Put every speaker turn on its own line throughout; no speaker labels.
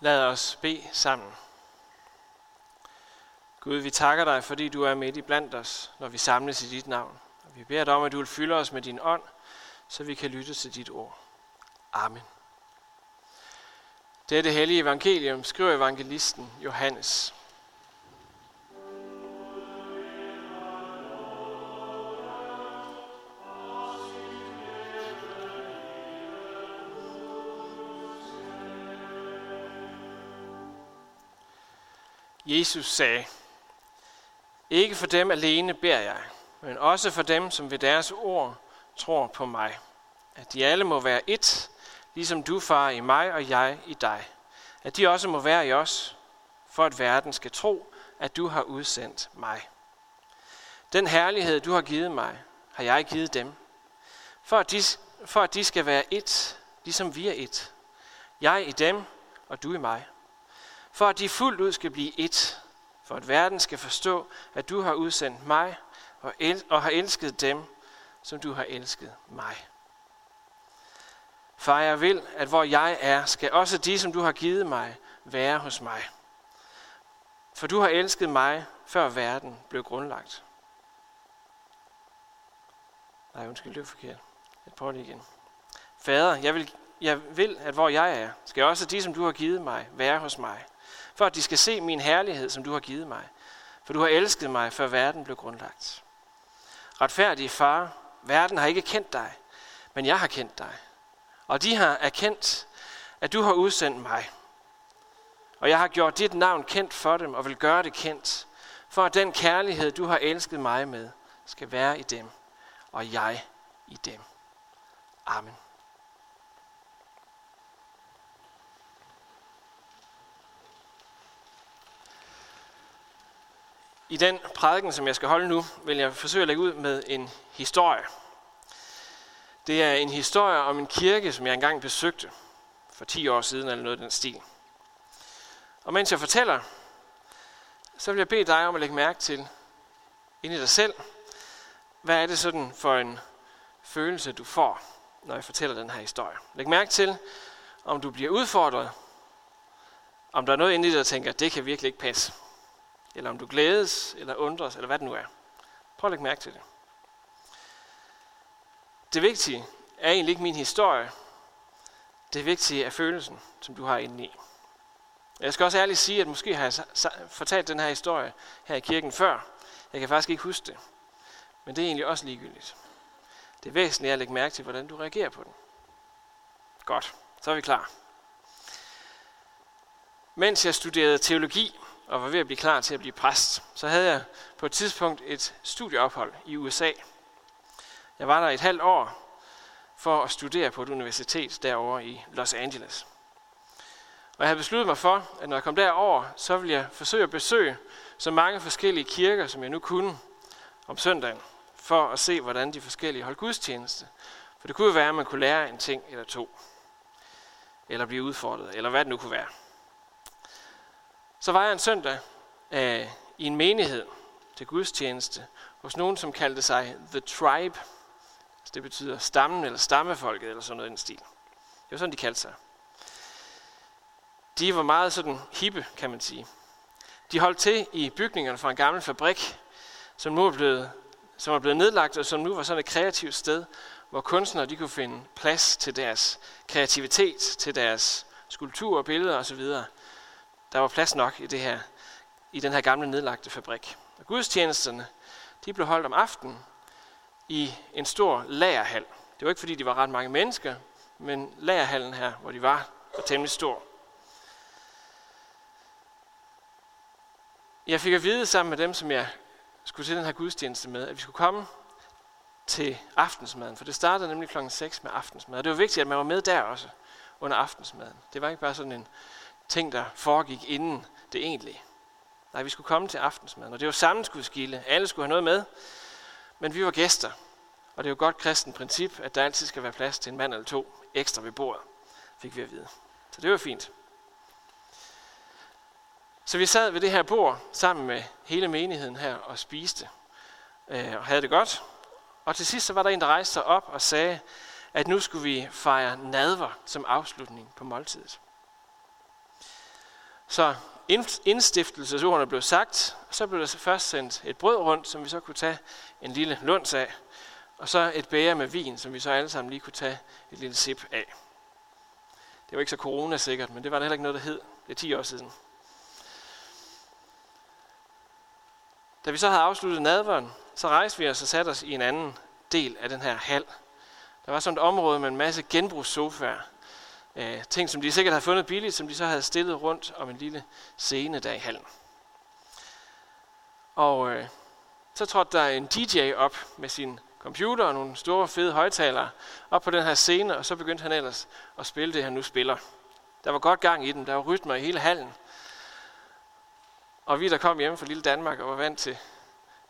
Lad os bede sammen. Gud, vi takker dig, fordi du er midt i blandt os, når vi samles i dit navn. Og vi beder dig om, at du vil fylde os med din ånd, så vi kan lytte til dit ord. Amen. Det er det hellige evangelium, skriver evangelisten Johannes. Jesus sagde, ikke for dem alene beder jeg, men også for dem, som ved deres ord tror på mig. At de alle må være ét, ligesom du, far, i mig og jeg i dig. At de også må være i os, for at verden skal tro, at du har udsendt mig. Den herlighed, du har givet mig, har jeg givet dem, for at de, for at de skal være ét, ligesom vi er ét. Jeg i dem, og du i mig for at de fuldt ud skal blive ét, for at verden skal forstå, at du har udsendt mig og, el- og har elsket dem, som du har elsket mig. Far, jeg vil, at hvor jeg er, skal også de, som du har givet mig, være hos mig. For du har elsket mig, før verden blev grundlagt. Nej, undskyld, det var forkert. Jeg prøver det igen. Fader, jeg vil, jeg vil, at hvor jeg er, skal også de, som du har givet mig, være hos mig for at de skal se min herlighed, som du har givet mig. For du har elsket mig, før verden blev grundlagt. Retfærdige far, verden har ikke kendt dig, men jeg har kendt dig. Og de har erkendt, at du har udsendt mig. Og jeg har gjort dit navn kendt for dem, og vil gøre det kendt, for at den kærlighed, du har elsket mig med, skal være i dem, og jeg i dem. Amen. I den prædiken, som jeg skal holde nu, vil jeg forsøge at lægge ud med en historie. Det er en historie om en kirke, som jeg engang besøgte for 10 år siden, eller noget af den stil. Og mens jeg fortæller, så vil jeg bede dig om at lægge mærke til, ind i dig selv, hvad er det sådan for en følelse, du får, når jeg fortæller den her historie. Læg mærke til, om du bliver udfordret, om der er noget inde i dig, der tænker, det kan virkelig ikke passe eller om du glædes, eller undres, eller hvad det nu er. Prøv at lægge mærke til det. Det vigtige er egentlig ikke min historie. Det vigtige er følelsen, som du har inde i. Jeg skal også ærligt sige, at måske har jeg fortalt den her historie her i kirken før. Jeg kan faktisk ikke huske det. Men det er egentlig også ligegyldigt. Det er væsentligt at lægge mærke til, hvordan du reagerer på den. Godt, så er vi klar. Mens jeg studerede teologi, og var ved at blive klar til at blive præst, så havde jeg på et tidspunkt et studieophold i USA. Jeg var der et halvt år for at studere på et universitet derovre i Los Angeles. Og jeg havde besluttet mig for, at når jeg kom derover, så ville jeg forsøge at besøge så mange forskellige kirker, som jeg nu kunne om søndagen, for at se, hvordan de forskellige holdt gudstjeneste. For det kunne jo være, at man kunne lære en ting eller to, eller blive udfordret, eller hvad det nu kunne være. Så var jeg en søndag øh, i en menighed til gudstjeneste hos nogen, som kaldte sig The Tribe. Altså det betyder stammen eller stammefolket eller sådan noget i den stil. Det var sådan, de kaldte sig. De var meget sådan hippe, kan man sige. De holdt til i bygningerne fra en gammel fabrik, som nu er blevet, som er blevet nedlagt, og som nu var sådan et kreativt sted, hvor kunstnere de kunne finde plads til deres kreativitet, til deres skulpturer, billeder osv. Der var plads nok i, det her, i den her gamle nedlagte fabrik. Og gudstjenesterne de blev holdt om aftenen i en stor lagerhal. Det var ikke fordi, de var ret mange mennesker, men lagerhallen her, hvor de var, var temmelig stor. Jeg fik at vide sammen med dem, som jeg skulle til den her gudstjeneste med, at vi skulle komme til aftensmaden, for det startede nemlig klokken 6 med aftensmad. Og det var vigtigt, at man var med der også under aftensmaden. Det var ikke bare sådan en ting, der foregik inden det egentlige. Nej, vi skulle komme til aftensmaden, og det var sammenskudskilde. Alle skulle have noget med, men vi var gæster. Og det er jo godt kristen princip, at der altid skal være plads til en mand eller to ekstra ved bordet, fik vi at vide. Så det var fint. Så vi sad ved det her bord sammen med hele menigheden her og spiste øh, og havde det godt. Og til sidst så var der en, der rejste sig op og sagde, at nu skulle vi fejre nadver som afslutning på måltidet. Så indstiftelsesordene blev sagt, og så blev der først sendt et brød rundt, som vi så kunne tage en lille lunds af, og så et bæger med vin, som vi så alle sammen lige kunne tage et lille sip af. Det var ikke så coronasikkert, men det var der heller ikke noget, der hed. Det er 10 år siden. Da vi så havde afsluttet nadveren, så rejste vi os og satte os i en anden del af den her hal. Der var sådan et område med en masse genbrugssofaer. Øh, ting, som de sikkert havde fundet billigt, som de så havde stillet rundt om en lille scene der i hallen. Og øh, så trådte der en DJ op med sin computer og nogle store fede højtalere op på den her scene, og så begyndte han ellers at spille det, han nu spiller. Der var godt gang i den, der var rytmer i hele hallen. Og vi, der kom hjem fra lille Danmark og var vant til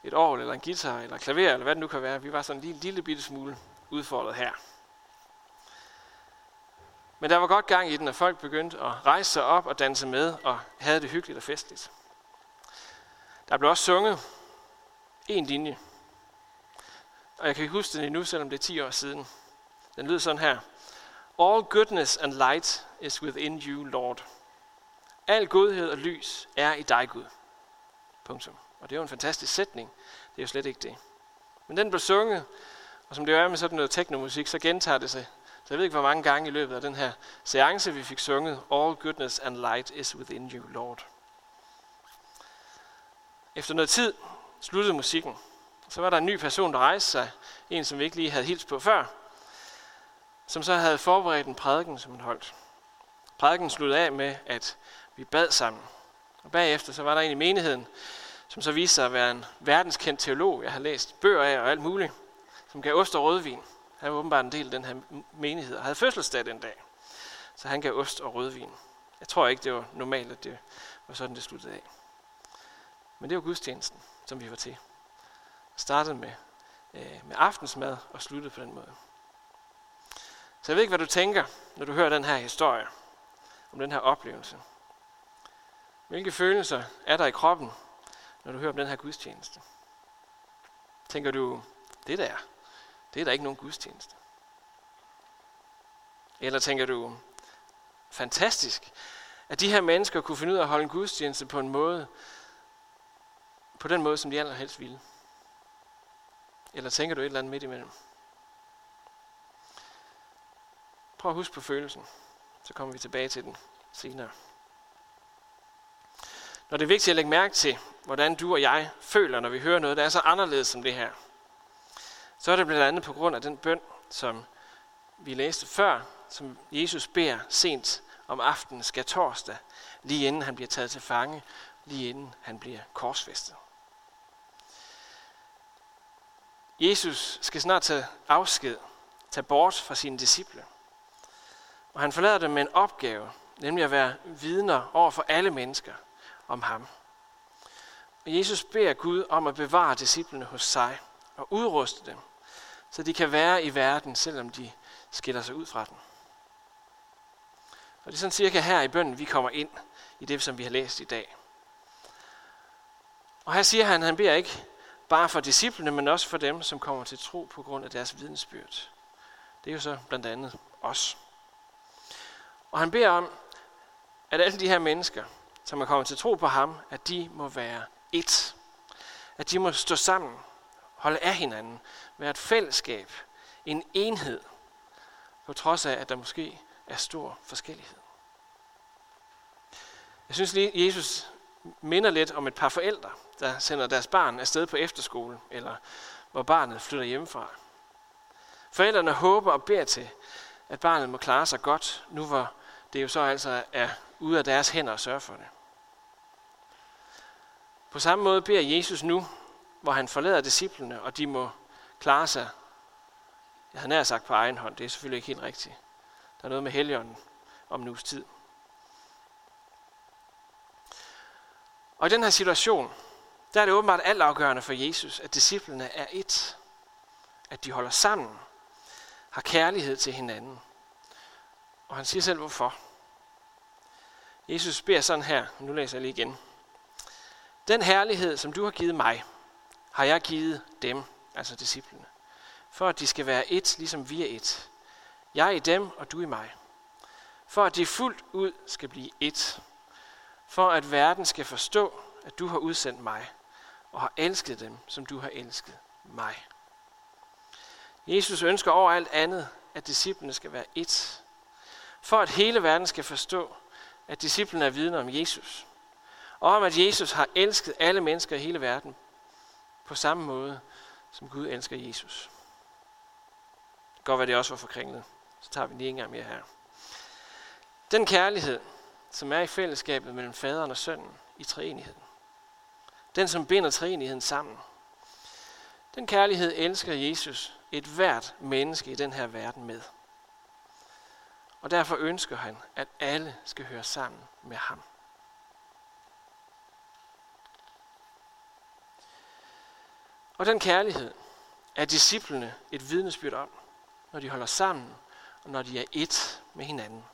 et orgel, eller en guitar, eller klaver, eller hvad det nu kan være, vi var sådan en lille, lille bitte smule udfordret her. Men der var godt gang i den, og folk begyndte at rejse sig op og danse med, og havde det hyggeligt og festligt. Der blev også sunget en linje. Og jeg kan ikke huske den endnu, selvom det er 10 år siden. Den lyder sådan her. All goodness and light is within you, Lord. Al godhed og lys er i dig, Gud. Punktum. Og det er jo en fantastisk sætning. Det er jo slet ikke det. Men den blev sunget, og som det jo er med sådan noget teknomusik, så gentager det sig. Så jeg ved ikke, hvor mange gange i løbet af den her seance, vi fik sunget, All goodness and light is within you, Lord. Efter noget tid sluttede musikken. Så var der en ny person, der rejste sig. En, som vi ikke lige havde hilst på før. Som så havde forberedt en prædiken, som han holdt. Prædiken sluttede af med, at vi bad sammen. Og bagefter så var der en i menigheden, som så viste sig at være en verdenskendt teolog. Jeg har læst bøger af og alt muligt, som gav ost og rødvin. Han var åbenbart en del af den her menighed og havde fødselsdag den dag. Så han gav ost og rødvin. Jeg tror ikke, det var normalt, at det var sådan, det sluttede af. Men det var gudstjenesten, som vi var til. Startede med, øh, med aftensmad og sluttede på den måde. Så jeg ved ikke, hvad du tænker, når du hører den her historie om den her oplevelse. Hvilke følelser er der i kroppen, når du hører om den her gudstjeneste? Tænker du, det der, det er der ikke nogen gudstjeneste. Eller tænker du, fantastisk, at de her mennesker kunne finde ud af at holde en gudstjeneste på en måde, på den måde, som de allerhelst ville. Eller tænker du et eller andet midt imellem? Prøv at huske på følelsen, så kommer vi tilbage til den senere. Når det er vigtigt at lægge mærke til, hvordan du og jeg føler, når vi hører noget, der er så anderledes som det her, så er det blandt andet på grund af den bøn, som vi læste før, som Jesus beder sent om aftenen skal torsdag, lige inden han bliver taget til fange, lige inden han bliver korsfæstet. Jesus skal snart tage afsked, tage bort fra sine disciple. Og han forlader dem med en opgave, nemlig at være vidner over for alle mennesker om ham. Og Jesus beder Gud om at bevare disciplene hos sig og udruste dem, så de kan være i verden, selvom de skiller sig ud fra den. Og det er sådan cirka her i bønden, vi kommer ind i det, som vi har læst i dag. Og her siger han, at han beder ikke bare for disciplene, men også for dem, som kommer til tro på grund af deres vidensbyrd. Det er jo så blandt andet os. Og han beder om, at alle de her mennesker, som er kommet til tro på ham, at de må være ét. At de må stå sammen, holde af hinanden, være et fællesskab, en enhed, på trods af, at der måske er stor forskellighed. Jeg synes lige, Jesus minder lidt om et par forældre, der sender deres barn afsted på efterskole, eller hvor barnet flytter hjemmefra. Forældrene håber og beder til, at barnet må klare sig godt, nu hvor det jo så altså er ude af deres hænder at sørge for det. På samme måde beder Jesus nu, hvor han forlader disciplene, og de må klare sig, jeg har nær sagt på egen hånd, det er selvfølgelig ikke helt rigtigt. Der er noget med helgen om en uges tid. Og i den her situation, der er det åbenbart altafgørende for Jesus, at disciplene er et. At de holder sammen, har kærlighed til hinanden. Og han siger selv, hvorfor. Jesus beder sådan her, nu læser jeg lige igen. Den herlighed, som du har givet mig, har jeg givet dem, altså disciplene, for at de skal være et, ligesom vi er et. Jeg i dem, og du i mig. For at de fuldt ud skal blive et. for at verden skal forstå, at du har udsendt mig, og har elsket dem, som du har elsket mig. Jesus ønsker over alt andet, at disciplene skal være ét. For at hele verden skal forstå, at disciplene er vidner om Jesus. Og om at Jesus har elsket alle mennesker i hele verden på samme måde, som Gud elsker Jesus. Det kan godt være, det også var forkringlet. Så tager vi lige en gang mere her. Den kærlighed, som er i fællesskabet mellem faderen og sønnen i treenigheden. Den, som binder treenigheden sammen. Den kærlighed elsker Jesus et hvert menneske i den her verden med. Og derfor ønsker han, at alle skal høre sammen med ham. Og den kærlighed er disciplene et vidnesbyrd om, når de holder sammen og når de er ét med hinanden.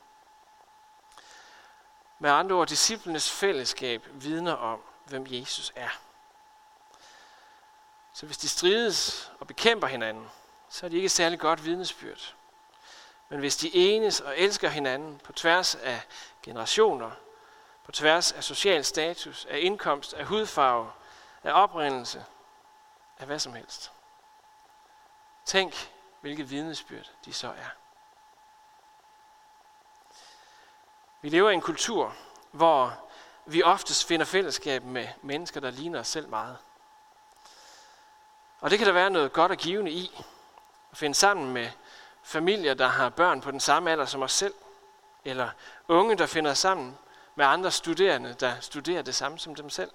Med andre ord, disciplenes fællesskab vidner om, hvem Jesus er. Så hvis de strides og bekæmper hinanden, så er de ikke særlig godt vidnesbyrd. Men hvis de enes og elsker hinanden på tværs af generationer, på tværs af social status, af indkomst, af hudfarve, af oprindelse, af hvad som helst. Tænk, hvilket vidnesbyrd de så er. Vi lever i en kultur, hvor vi oftest finder fællesskab med mennesker, der ligner os selv meget. Og det kan der være noget godt og givende i, at finde sammen med familier, der har børn på den samme alder som os selv, eller unge, der finder sammen med andre studerende, der studerer det samme som dem selv,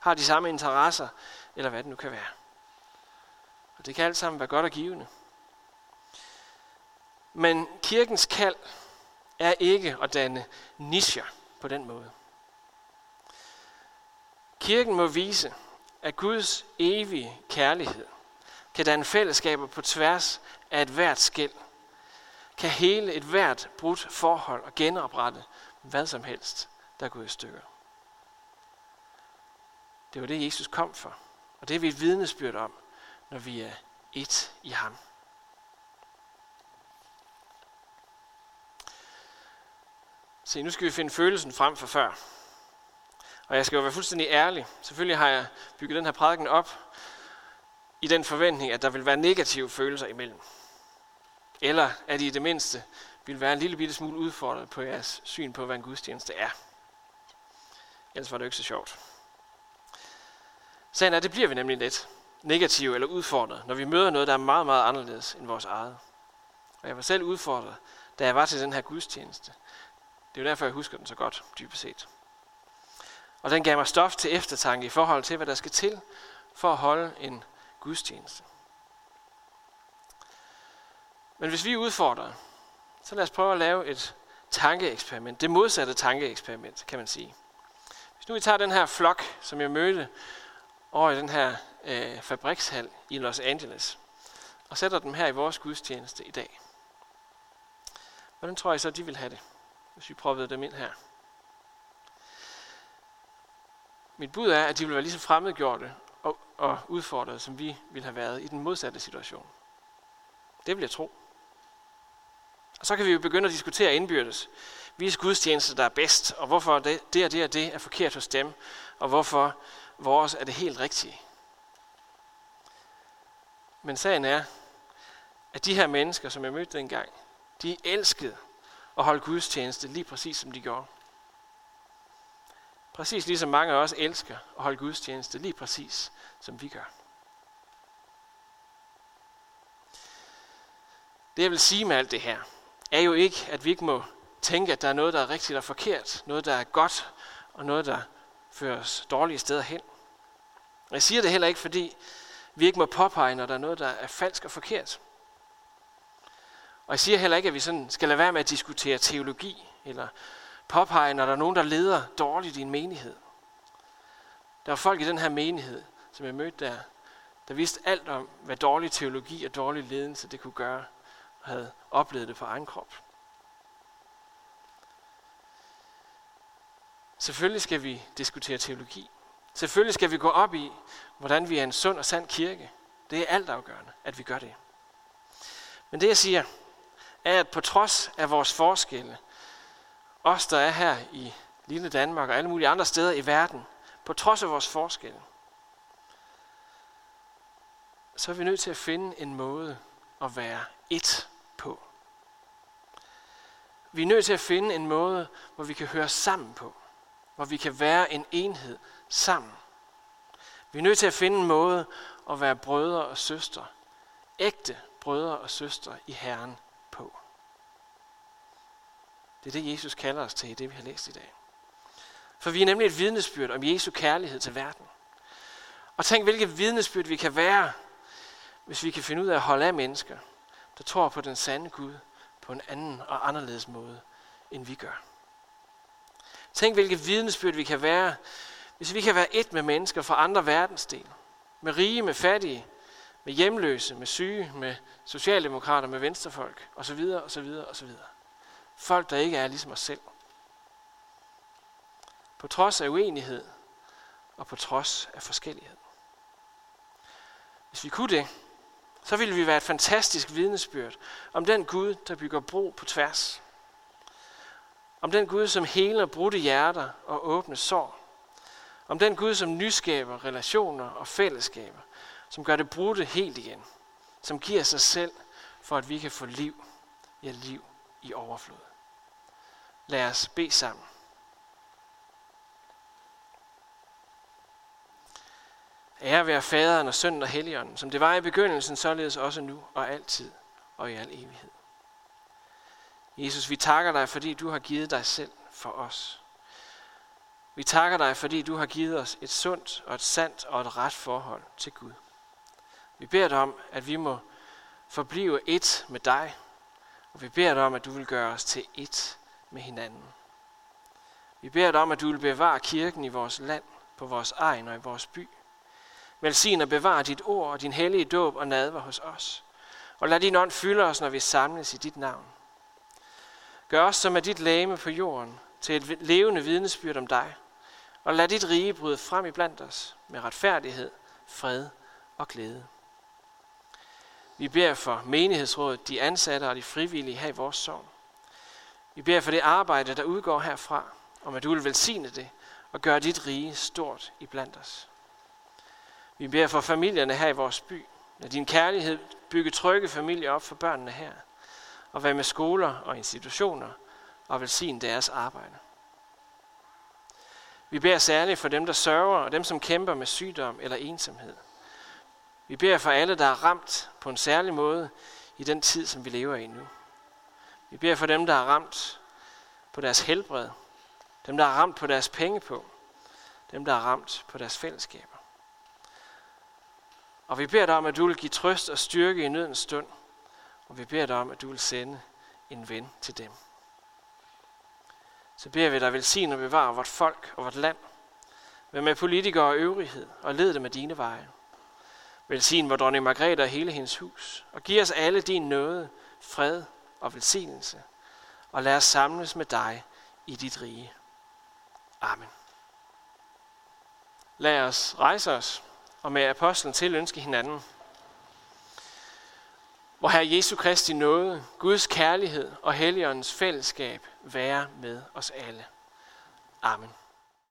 har de samme interesser, eller hvad det nu kan være. Og det kan alt sammen være godt og givende. Men kirkens kald er ikke at danne nischer på den måde. Kirken må vise, at Guds evige kærlighed kan danne fællesskaber på tværs af et hvert skæld, kan hele et hvert brudt forhold og genoprette hvad som helst, der er gået i stykker. Det var det, Jesus kom for. Og det er vi et vidnesbyrd om, når vi er et i ham. Se, nu skal vi finde følelsen frem for før. Og jeg skal jo være fuldstændig ærlig. Selvfølgelig har jeg bygget den her prædiken op i den forventning, at der vil være negative følelser imellem. Eller at I i det mindste vil være en lille bitte smule udfordret på jeres syn på, hvad en gudstjeneste er. Ellers var det jo ikke så sjovt. Sagen er, det bliver vi nemlig lidt negative eller udfordret, når vi møder noget, der er meget, meget anderledes end vores eget. Og jeg var selv udfordret, da jeg var til den her gudstjeneste. Det er jo derfor, jeg husker den så godt, dybest set. Og den gav mig stof til eftertanke i forhold til, hvad der skal til for at holde en gudstjeneste. Men hvis vi er udfordret, så lad os prøve at lave et tankeeksperiment. Det modsatte tankeeksperiment, kan man sige. Hvis nu vi tager den her flok, som jeg mødte over i den her øh, fabrikshal i Los Angeles, og sætter dem her i vores gudstjeneste i dag. Hvordan tror jeg så, de vil have det, hvis vi prøvede dem ind her? Mit bud er, at de vil være lige så fremmedgjorte og, og udfordrede, som vi ville have været i den modsatte situation. Det vil jeg tro. Og så kan vi jo begynde at diskutere indbyrdes. Hvis gudstjeneste, der er bedst, og hvorfor det, det og det og det er forkert hos dem, og hvorfor vores er det helt rigtige. Men sagen er, at de her mennesker, som jeg mødte dengang, de elskede at holde gudstjeneste lige præcis som de gjorde. Præcis ligesom mange af os elsker at holde gudstjeneste lige præcis som vi gør. Det jeg vil sige med alt det her, er jo ikke, at vi ikke må tænke, at der er noget, der er rigtigt og forkert, noget, der er godt, og noget, der føres os dårlige steder hen. Jeg siger det heller ikke, fordi vi ikke må påpege, når der er noget, der er falsk og forkert. Og jeg siger heller ikke, at vi sådan skal lade være med at diskutere teologi, eller påpege, når der er nogen, der leder dårligt i en menighed. Der var folk i den her menighed, som jeg mødte der, der vidste alt om, hvad dårlig teologi og dårlig ledelse det kunne gøre, og havde oplevet det på egen krop. Selvfølgelig skal vi diskutere teologi. Selvfølgelig skal vi gå op i, hvordan vi er en sund og sand kirke. Det er altafgørende, at vi gør det. Men det jeg siger, er, at på trods af vores forskelle, os der er her i lille Danmark og alle mulige andre steder i verden, på trods af vores forskelle, så er vi nødt til at finde en måde at være ét på. Vi er nødt til at finde en måde, hvor vi kan høre sammen på. Hvor vi kan være en enhed sammen. Vi er nødt til at finde en måde at være brødre og søstre. Ægte brødre og søstre i Herren på. Det er det, Jesus kalder os til i det, vi har læst i dag. For vi er nemlig et vidnesbyrd om Jesu kærlighed til verden. Og tænk, hvilket vidnesbyrd vi kan være, hvis vi kan finde ud af at holde af mennesker, der tror på den sande Gud på en anden og anderledes måde, end vi gør. Tænk, hvilket vidnesbyrd vi kan være, hvis vi kan være et med mennesker fra andre verdensdele. Med rige, med fattige, med hjemløse, med syge, med socialdemokrater, med venstrefolk, osv., osv., osv. Folk, der ikke er ligesom os selv. På trods af uenighed og på trods af forskellighed. Hvis vi kunne det, så ville vi være et fantastisk vidnesbyrd om den Gud, der bygger bro på tværs. Om den Gud, som heler brudte hjerter og åbne sår. Om den Gud, som nyskaber relationer og fællesskaber. Som gør det brudte helt igen. Som giver sig selv, for at vi kan få liv. Ja, liv i overflod. Lad os bede sammen. Ære være faderen og sønnen og helligånden, som det var i begyndelsen, således også nu og altid og i al evighed. Jesus, vi takker dig, fordi du har givet dig selv for os. Vi takker dig, fordi du har givet os et sundt og et sandt og et ret forhold til Gud. Vi beder dig om, at vi må forblive et med dig, og vi beder dig om, at du vil gøre os til et med hinanden. Vi beder dig om, at du vil bevare kirken i vores land, på vores egen og i vores by. Velsign og bevare dit ord og din hellige dåb og nadver hos os. Og lad din ånd fylde os, når vi samles i dit navn. Gør os som er dit lame på jorden til et levende vidnesbyrd om dig. Og lad dit rige bryde frem i blandt os med retfærdighed, fred og glæde. Vi beder for menighedsrådet, de ansatte og de frivillige her i vores sovn. Vi beder for det arbejde, der udgår herfra, om at du vil velsigne det og gøre dit rige stort i blandt os. Vi beder for familierne her i vores by. Lad din kærlighed bygge trygge familier op for børnene her. Og være med skoler og institutioner og velsigne deres arbejde. Vi beder særligt for dem, der sørger, og dem, som kæmper med sygdom eller ensomhed. Vi beder for alle, der er ramt på en særlig måde i den tid, som vi lever i nu. Vi beder for dem, der er ramt på deres helbred, dem, der er ramt på deres penge på, dem, der er ramt på deres fællesskaber. Og vi beder dig om, at du vil give trøst og styrke i nødens stund. Og vi beder dig om, at du vil sende en ven til dem. Så beder vi dig velsigne og bevare vort folk og vort land. Vær med politikere og øvrighed, og led dem med dine veje. Velsign vor dronning Margrethe og hele hendes hus, og giv os alle din nåde, fred og velsignelse, og lad os samles med dig i dit rige. Amen. Lad os rejse os og med apostlen til ønske hinanden. Hvor Herre Jesu Kristi nåde, Guds kærlighed og Helligåndens fællesskab være med os alle. Amen.